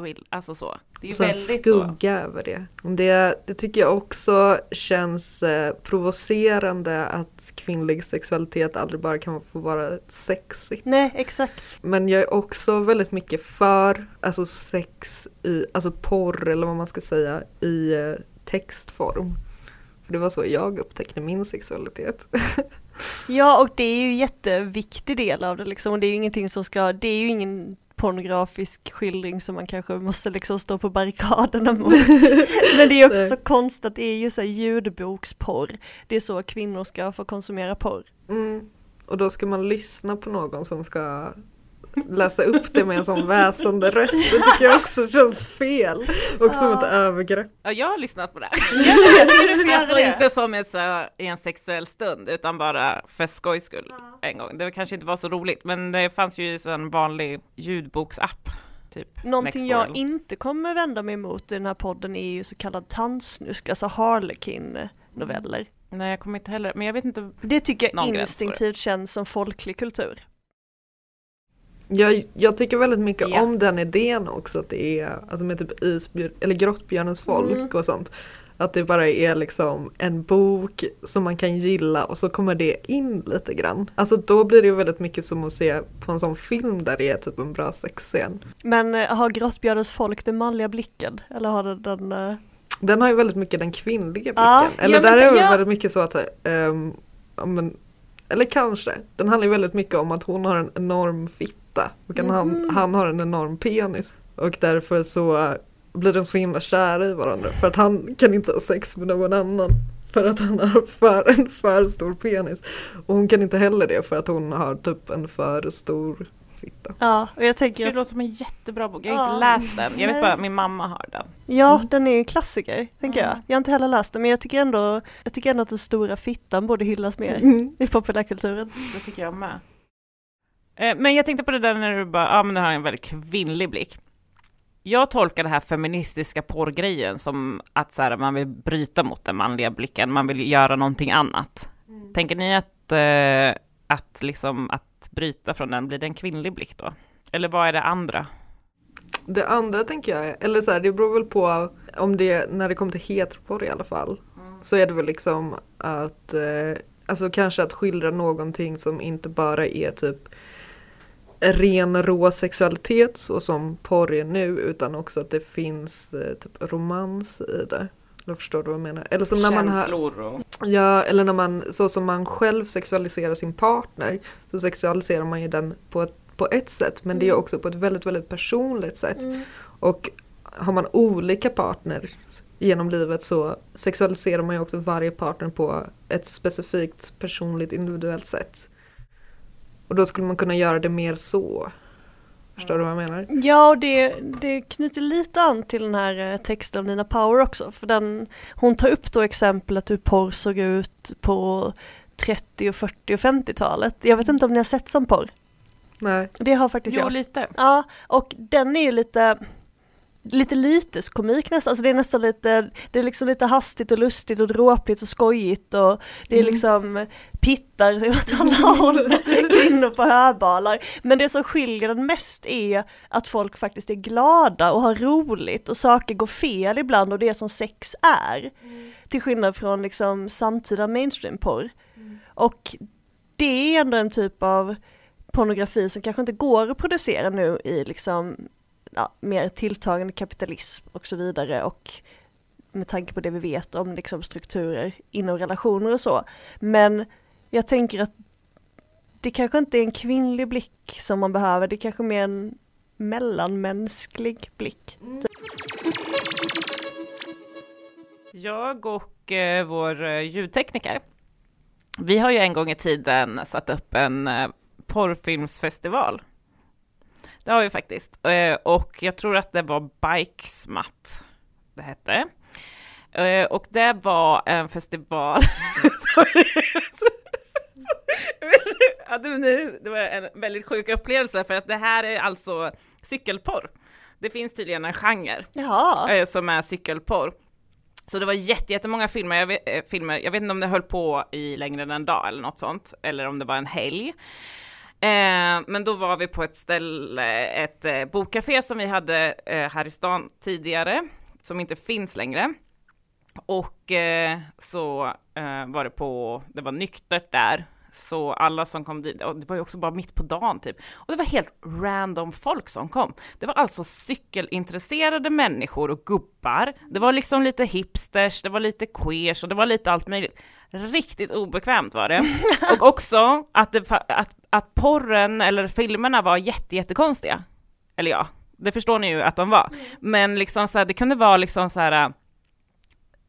Vill- Alltså så. Det är ju så väldigt så. skugga över det. det. Det tycker jag också känns eh, provocerande att kvinnlig sexualitet aldrig bara kan få vara sexigt. Nej, exakt. Men jag är också väldigt mycket för alltså sex i, alltså porr eller vad man ska säga i eh, textform. För det var så jag upptäckte min sexualitet. Ja, och det är ju en jätteviktig del av det liksom. Och det är ju ingenting som ska, det är ju ingen pornografisk skildring som man kanske måste liksom stå på barrikaderna mot. Men det är också så konstigt att det är ju så här ljudboksporr. Det är så kvinnor ska få konsumera porr. Mm. Och då ska man lyssna på någon som ska läsa upp det med en sån väsande röst. Det tycker jag också känns fel. Och som ett övergrepp. Ja, jag har lyssnat på det. Jag Alltså det. inte som en, så, i en sexuell stund, utan bara för skojs skull en gång. Det kanske inte var så roligt, men det fanns ju en vanlig ljudboksapp. Typ Någonting jag inte kommer vända mig emot i den här podden är ju så kallad tandsnusk, alltså Harlequin-noveller. Nej, jag kommer inte heller, men jag vet inte. Det tycker jag instinktivt känns som folklig kultur. Jag, jag tycker väldigt mycket Ja. om den idén också. Att det är alltså med typ isbjörn, eller grottbjörnens folk Mm. och sånt. Att det bara är liksom en bok som man kan gilla och så kommer det in lite grann. Alltså då blir det ju väldigt mycket som att se på en sån film där det är typ en bra sexscen. Men eh, har Grottbjörnens folk den manliga blicken? Eller har den den... eh, Den har ju väldigt mycket den kvinnliga blicken. Ja, eller ja, där är det ja. väldigt mycket så att, ja, men, eller kanske, den handlar ju väldigt mycket om att hon har en enorm fitta och kan han, Mhm. han har en enorm penis. Och därför så blir de så himla kära i varandra för att han kan inte ha sex med någon annan. för att han har för, en för stor penis. Och hon kan inte heller det för att hon har typ en för stor fitta. Ja, och jag tänker Det låter som en jättebra bok, jag har Ja. inte läst den. Jag vet bara att min mamma har den. ja, Mm. den är ju en klassiker, tänker jag. Jag har inte heller läst den, men jag tycker ändå, jag tycker ändå att den stora fittan borde hyllas mer Mm. i populärkulturen. Det tycker jag med. Eh, Men jag tänkte på det där när du bara, ja men det har en väldigt kvinnlig blick. Jag tolkar det här feministiska porrgrejen som att så här, man vill bryta mot den manliga blicken, man vill göra någonting annat. Tänker ni att, eh, att, liksom, att bryta från den, blir det en kvinnlig blick då? Eller vad är det andra? Det andra tänker jag, eller så här, det beror väl på om det, när det kommer till heteroporr i alla fall, så är det väl liksom att, eh, alltså kanske att skildra någonting som inte bara är typ ren rå sexualitet så som porr är nu utan också att det finns eh, typ romans i det. Eller förstår du vad jag menar? Eller som när man har, Känslor och... Ja, eller när man, så som man själv sexualiserar sin partner så sexualiserar man ju den på ett, på ett sätt men det är också på ett väldigt, väldigt personligt sätt. Och har man olika partner genom livet så sexualiserar man ju också varje partner på ett specifikt personligt individuellt sätt. Och då skulle man kunna göra det mer så. Förstår du vad jag menar? Ja, och det, det knyter lite an till den här eh, texten av Nina Power också, för den, hon tar upp då exemplet hur porr såg ut på 30, och 40 och 50-talet. Jag vet inte om ni har sett som porr? Nej. Det har faktiskt Jo, jag. lite. Ja, och den är ju lite lite lyteskomik nästan, alltså det är nästan lite, det är liksom lite hastigt och lustigt och dråpligt och skojigt och det är Mm. liksom pittar åt alla håll, kvinnor på höbalar. Men det som skiljer den mest är att folk faktiskt är glada och har roligt och saker går fel ibland och det är som sex är. Till skillnad från liksom samtida mainstream-porr. Och det är ändå en typ av pornografi som kanske inte går att producera nu i liksom ja, mer tilltagande kapitalism och så vidare och med tanke på det vi vet om liksom strukturer inom relationer och så. Men jag tänker att det kanske inte är en kvinnlig blick som man behöver, det är kanske mer en mellanmänsklig blick. Jag och eh, vår eh, ljudtekniker, vi har ju en gång i tiden satt upp en eh, porrfilmsfestival. Det har vi faktiskt. Eh, och jag tror att det var Bikesmatt det hette. Eh, och det var en festival. Det, var en väldigt sjuk upplevelse för att det här är alltså cykelporr. Det finns tydligen en genre Jaha, eh, som är cykelporr. Så det var jätte- jättemånga filmer jag, vet, filmer, jag vet inte om det höll på i längre än en dag eller något sånt, eller om det var en helg. Eh, men då var vi på ett ställe, ett eh, bokcafé som vi hade eh, här i stan tidigare, som inte finns längre. Och eh, så eh, var det på, det var nyktert där, så alla som kom dit, och det var ju också bara mitt på dagen typ, och det var helt random folk som kom. Det var alltså cykelintresserade människor och gubbar, det var liksom lite hipsters, det var lite queers och det var lite allt möjligt. Riktigt obekvämt var det. Och också att, det, att, att porren eller filmerna var jätte, jättekonstiga. Eller ja, det förstår ni ju att de var. Men liksom så här, det kunde vara liksom så här äh,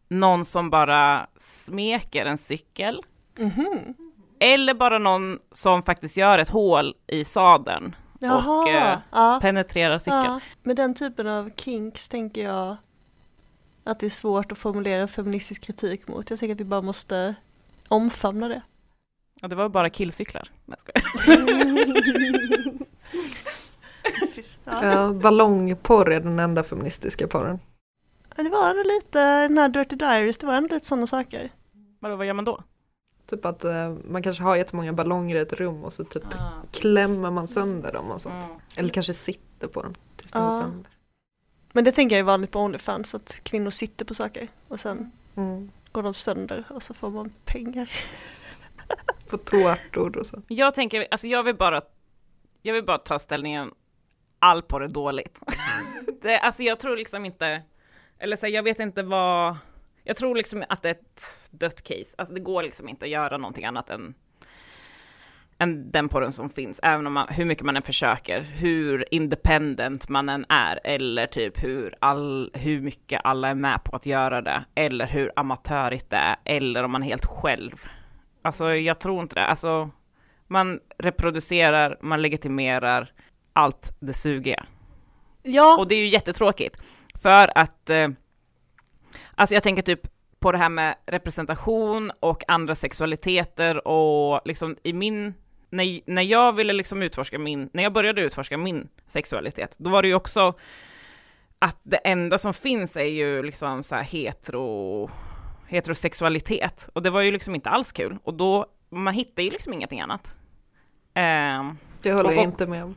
någon som bara smeker en cykel. Mhm. Eller bara någon som faktiskt gör ett hål i sadeln Jaha. och eh, ja. penetrerar cykeln. Ja, med den typen av kinks tänker jag att det är svårt att formulera feministisk kritik mot. Jag tänker att vi bara måste omfamna det. Och det var bara killcyklar. Nej, jag. Ja. Ja, ballongporr är den enda feministiska porren. Men det var lite, den här Dirty Diaries, det var ändå lite sådana saker. Vadå, vad gör man då? Typ att eh, man kanske har jättemånga ballonger i ett rum och så typ klämmer man sönder dem och sånt. Mm. Eller kanske sitter på dem tills de är Ja. sönder. Men det tänker jag är vanligt på Onlyfans, att kvinnor sitter på saker och sen Mm. går de sönder och så får man pengar. På tårtor och så. Jag tänker, alltså jag vill bara, jag vill bara ta ställningen, all porr är dåligt. det, alltså jag tror liksom inte, eller så här, jag vet inte vad, jag tror liksom att det är ett dött case, alltså det går liksom inte att göra någonting annat än än den porren som finns, även om man, hur mycket man än försöker, hur independent man än är, eller typ hur, all, hur mycket alla är med på att göra det, eller hur amatörigt det är, eller om man är helt själv. Alltså jag tror inte det. Alltså, man reproducerar, man legitimerar allt det sugiga. Ja, Och det är ju jättetråkigt, för att, eh, alltså jag tänker typ på det här med representation och andra sexualiteter och liksom i min, när, när jag ville liksom utforska min, när jag började utforska min sexualitet, då var det ju också att det enda som finns är ju liksom så här hetero, heterosexualitet, och det var ju liksom inte alls kul, och då, man hittar ju liksom ingenting annat. Ehm, Det håller Och- jag inte med om.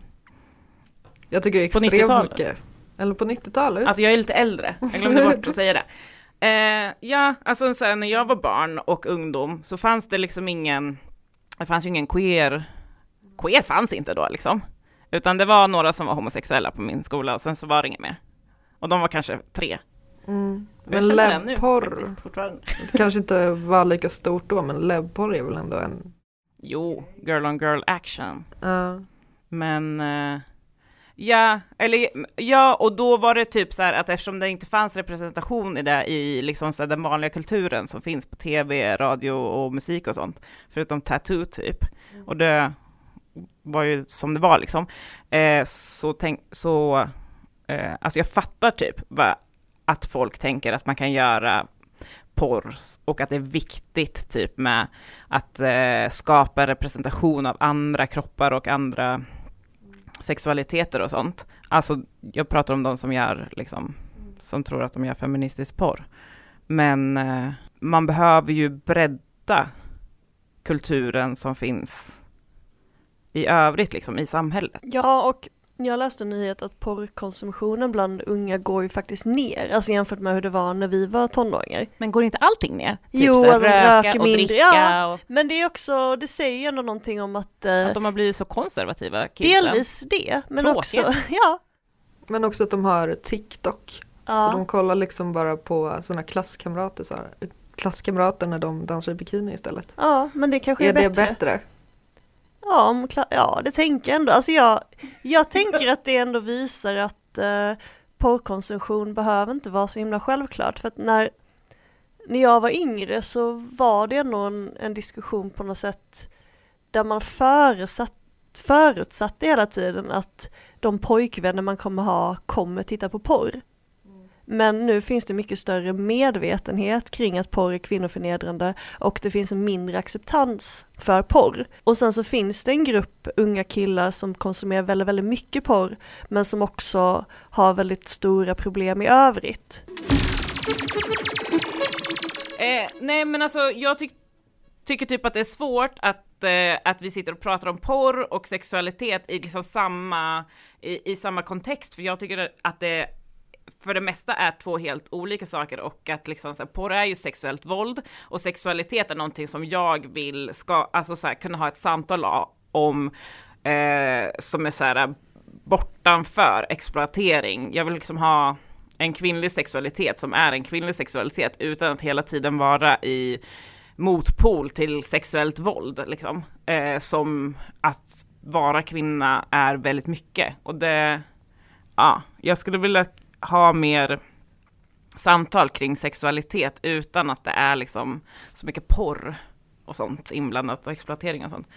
Jag tycker det är extremt 90-talet? mycket. Eller på 90-talet? Alltså jag är lite äldre, jag glömde bort att säga det. Eh, ja, alltså så här, när jag var barn och ungdom så fanns det liksom ingen, det fanns ju ingen queer, queer fanns inte då liksom. Utan det var några som var homosexuella på min skola och sen så var det inget mer. Och de var kanske tre. mm. Men läbbporr, kanske inte var lika stort då men läbbporr är väl ändå en... Jo, girl on girl action. Ja. Men eh, ja, eller ja, och då var det typ så här att eftersom det inte fanns representation i det i liksom så den vanliga kulturen som finns på tv, radio och musik och sånt, förutom tattoo typ, och det var ju som det var liksom, eh, så tänk, så, eh, alltså jag fattar typ vad, att folk tänker att man kan göra porr och att det är viktigt typ med att eh, skapa representation av andra kroppar och andra sexualiteter och sånt. Alltså, jag pratar om de som gör, liksom, som tror att de gör feministisk porr. Men eh, man behöver ju bredda kulturen som finns i övrigt, liksom, i samhället. ja och jag läste en nyhet att porrkonsumtionen bland unga går ju faktiskt ner, alltså jämfört med hur det var när vi var tonåringar. Men går inte allting ner? Typ Jo, så här, alltså, röka och mindre, dricka ja. och Men det är också, det säger ju ändå någonting om att, eh, att de har blivit så konservativa, kidsen. delvis det, men Tråkiga. också, ja. Men också att de har TikTok. ja. Så de kollar liksom bara på sina klasskamrater, så här, klasskamrater när de dansar i bikini istället. Ja, men det kanske är, Är det bättre. Ja, om, ja, det tänker jag ändå. Alltså jag, jag tänker att det ändå visar att eh, porrkonsumtion behöver inte vara så himla självklart. För att när, när jag var yngre så var det ändå en, en diskussion på något sätt där man förutsatt, förutsatte hela tiden att de pojkvänner man kommer ha kommer titta på porr. Men nu finns det mycket större medvetenhet kring att porr är kvinnoförnedrande och det finns en mindre acceptans för porr. Och sen så finns det en grupp unga killar som konsumerar väldigt, väldigt mycket porr men som också har väldigt stora problem i övrigt. Eh, nej men alltså jag tyck- tycker typ att det är svårt att, eh, att vi sitter och pratar om porr och sexualitet i liksom samma, i, i samma kontext, för jag tycker att det för det mesta är två helt olika saker och att liksom så här, porr är ju sexuellt våld och sexualitet är någonting som jag vill ska, alltså så här, kunna ha ett samtal om eh, som är så här bortanför exploatering. Jag vill liksom ha en kvinnlig sexualitet som är en kvinnlig sexualitet utan att hela tiden vara i motpol till sexuellt våld, liksom. Eh, som att vara kvinna är väldigt mycket. Och det, ja, jag skulle vilja ha mer samtal kring sexualitet utan att det är liksom så mycket porr och sånt inblandat och exploatering och sånt.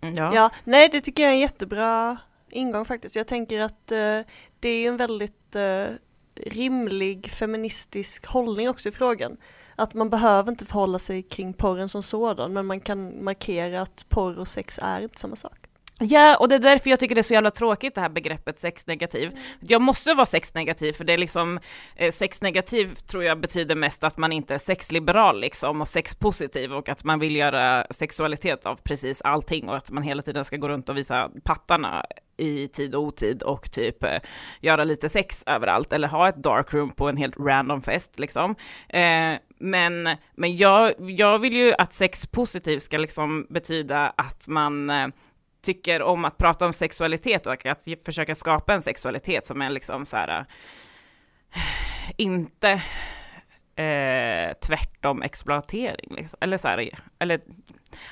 Mm, ja. Ja, nej det tycker jag är en jättebra ingång faktiskt. Jag tänker att eh, det är en väldigt eh, rimlig feministisk hållning också i frågan. Att man behöver inte förhålla sig kring porren som sådan men man kan markera att porr och sex är inte samma sak. Ja, och det är därför jag tycker det är så jävla tråkigt det här begreppet sexnegativ. Jag måste vara sexnegativ för det är liksom, eh, sexnegativ tror jag betyder mest att man inte är sexliberal liksom och sexpositiv och att man vill göra sexualitet av precis allting och att man hela tiden ska gå runt och visa pattarna i tid och otid och typ eh, göra lite sex överallt eller ha ett darkroom på en helt random fest liksom. Eh, men men jag, jag vill ju att sexpositiv ska liksom betyda att man eh, tycker om att prata om sexualitet och att försöka skapa en sexualitet som är liksom så här eh, inte eh, tvärtom exploatering, liksom. eller så här, eller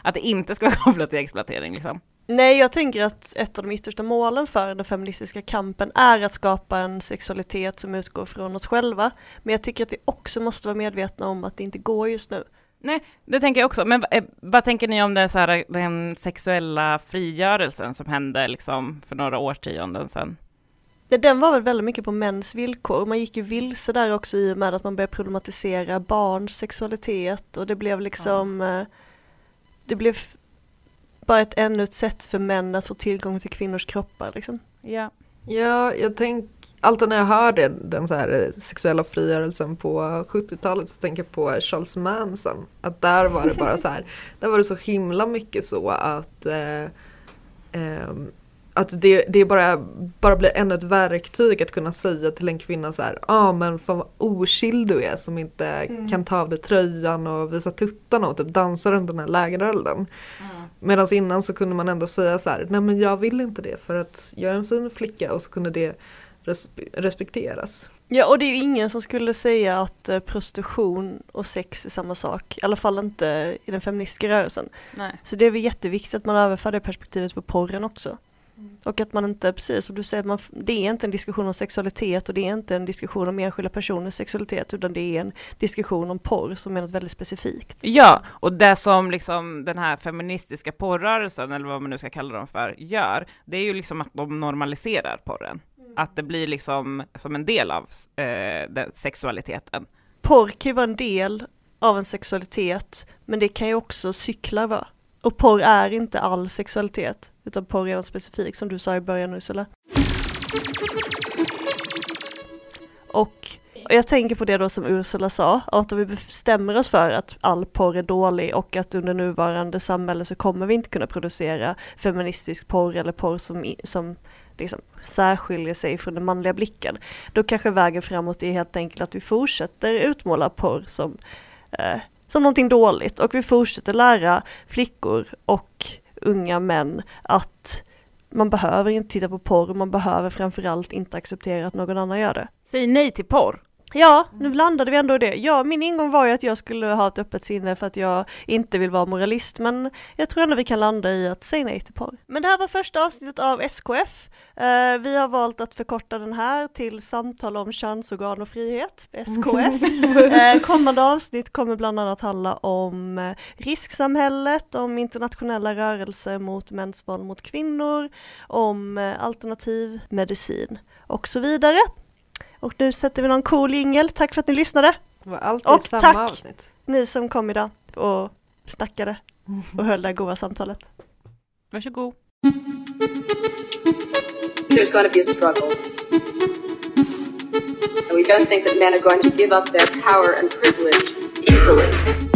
Att det inte ska vara kopplat till exploatering liksom. Nej, jag tänker att ett av de yttersta målen för den feministiska kampen är att skapa en sexualitet som utgår från oss själva. Men jag tycker att vi också måste vara medvetna om att det inte går just nu. Nej, det tänker jag också. Men eh, vad tänker ni om den, så här, den sexuella frigörelsen som hände liksom för några årtionden sedan? Ja, den var väl väldigt mycket på mäns villkor. Man gick ju vilse där också i och med att man började problematisera barns sexualitet och det blev liksom ja. Det blev bara ett ännu ett sätt för män att få tillgång till kvinnors kroppar liksom. Ja. Ja, jag tänker alltid när jag hör det, den så här sexuella frigörelsen på 70-talet så tänker jag på Charles Manson. Att där var det bara så här, där var det så himla mycket så att eh, eh, att det, det bara, bara blir ännu ett verktyg att kunna säga till en kvinna så här, ja ah, men fan vad oskild du är som inte mm. kan ta av dig tröjan och visa tuttarna och typ dansa runt den här lägerelden. Mm. Medan innan så kunde man ändå säga så här, nej men jag vill inte det för att jag är en fin flicka och så kunde det respekteras. Ja och det är ju ingen som skulle säga att eh, prostitution och sex är samma sak, i alla fall inte i den feministiska rörelsen. Nej. Så det är väl jätteviktigt att man överför det perspektivet på porren också. Mm. Och att man inte, precis som du säger, man, det är inte en diskussion om sexualitet och det är inte en diskussion om enskilda personers sexualitet utan det är en diskussion om porr som är något väldigt specifikt. Ja, och det som liksom den här feministiska porrrörelsen, eller vad man nu ska kalla dem för, gör, det är ju liksom att de normaliserar porren. Att det blir liksom som en del av eh, den sexualiteten. Porr kan ju vara en del av en sexualitet, men det kan ju också cyklar vara. Och porr är inte all sexualitet, utan porr är något specifikt som du sa i början Ursula. Och jag tänker på det då som Ursula sa, att om vi bestämmer oss för att all porr är dålig och att under nuvarande samhälle så kommer vi inte kunna producera feministisk porr eller porr som, som liksom särskiljer sig från den manliga blicken. Då kanske vägen framåt är helt enkelt att vi fortsätter utmåla porr som eh, som någonting dåligt och vi fortsätter lära flickor och unga män att man behöver inte titta på porr, man behöver framförallt inte acceptera att någon annan gör det. Säg nej till porr. Ja, nu landade vi ändå i det. Ja, min ingång var ju att jag skulle ha ett öppet sinne för att jag inte vill vara moralist, men jag tror ändå vi kan landa i att säga nej till porr. Men det här var första avsnittet av SKF. Eh, vi har valt att förkorta den här till samtal om könsorgan och frihet, SKF. eh, kommande avsnitt kommer bland annat handla om uh, risksamhället, om internationella rörelser mot mäns våld mot kvinnor, om alternativ medicin och så vidare. Och nu sätter vi någon cool jingel. Tack för att ni lyssnade. Det var alltid och samma tack avsnitt. ni som kom idag och snackade och höll det här goda samtalet. Varsågod. There's to be a struggle. And we don't think that men are going to give up their power and privilege easily.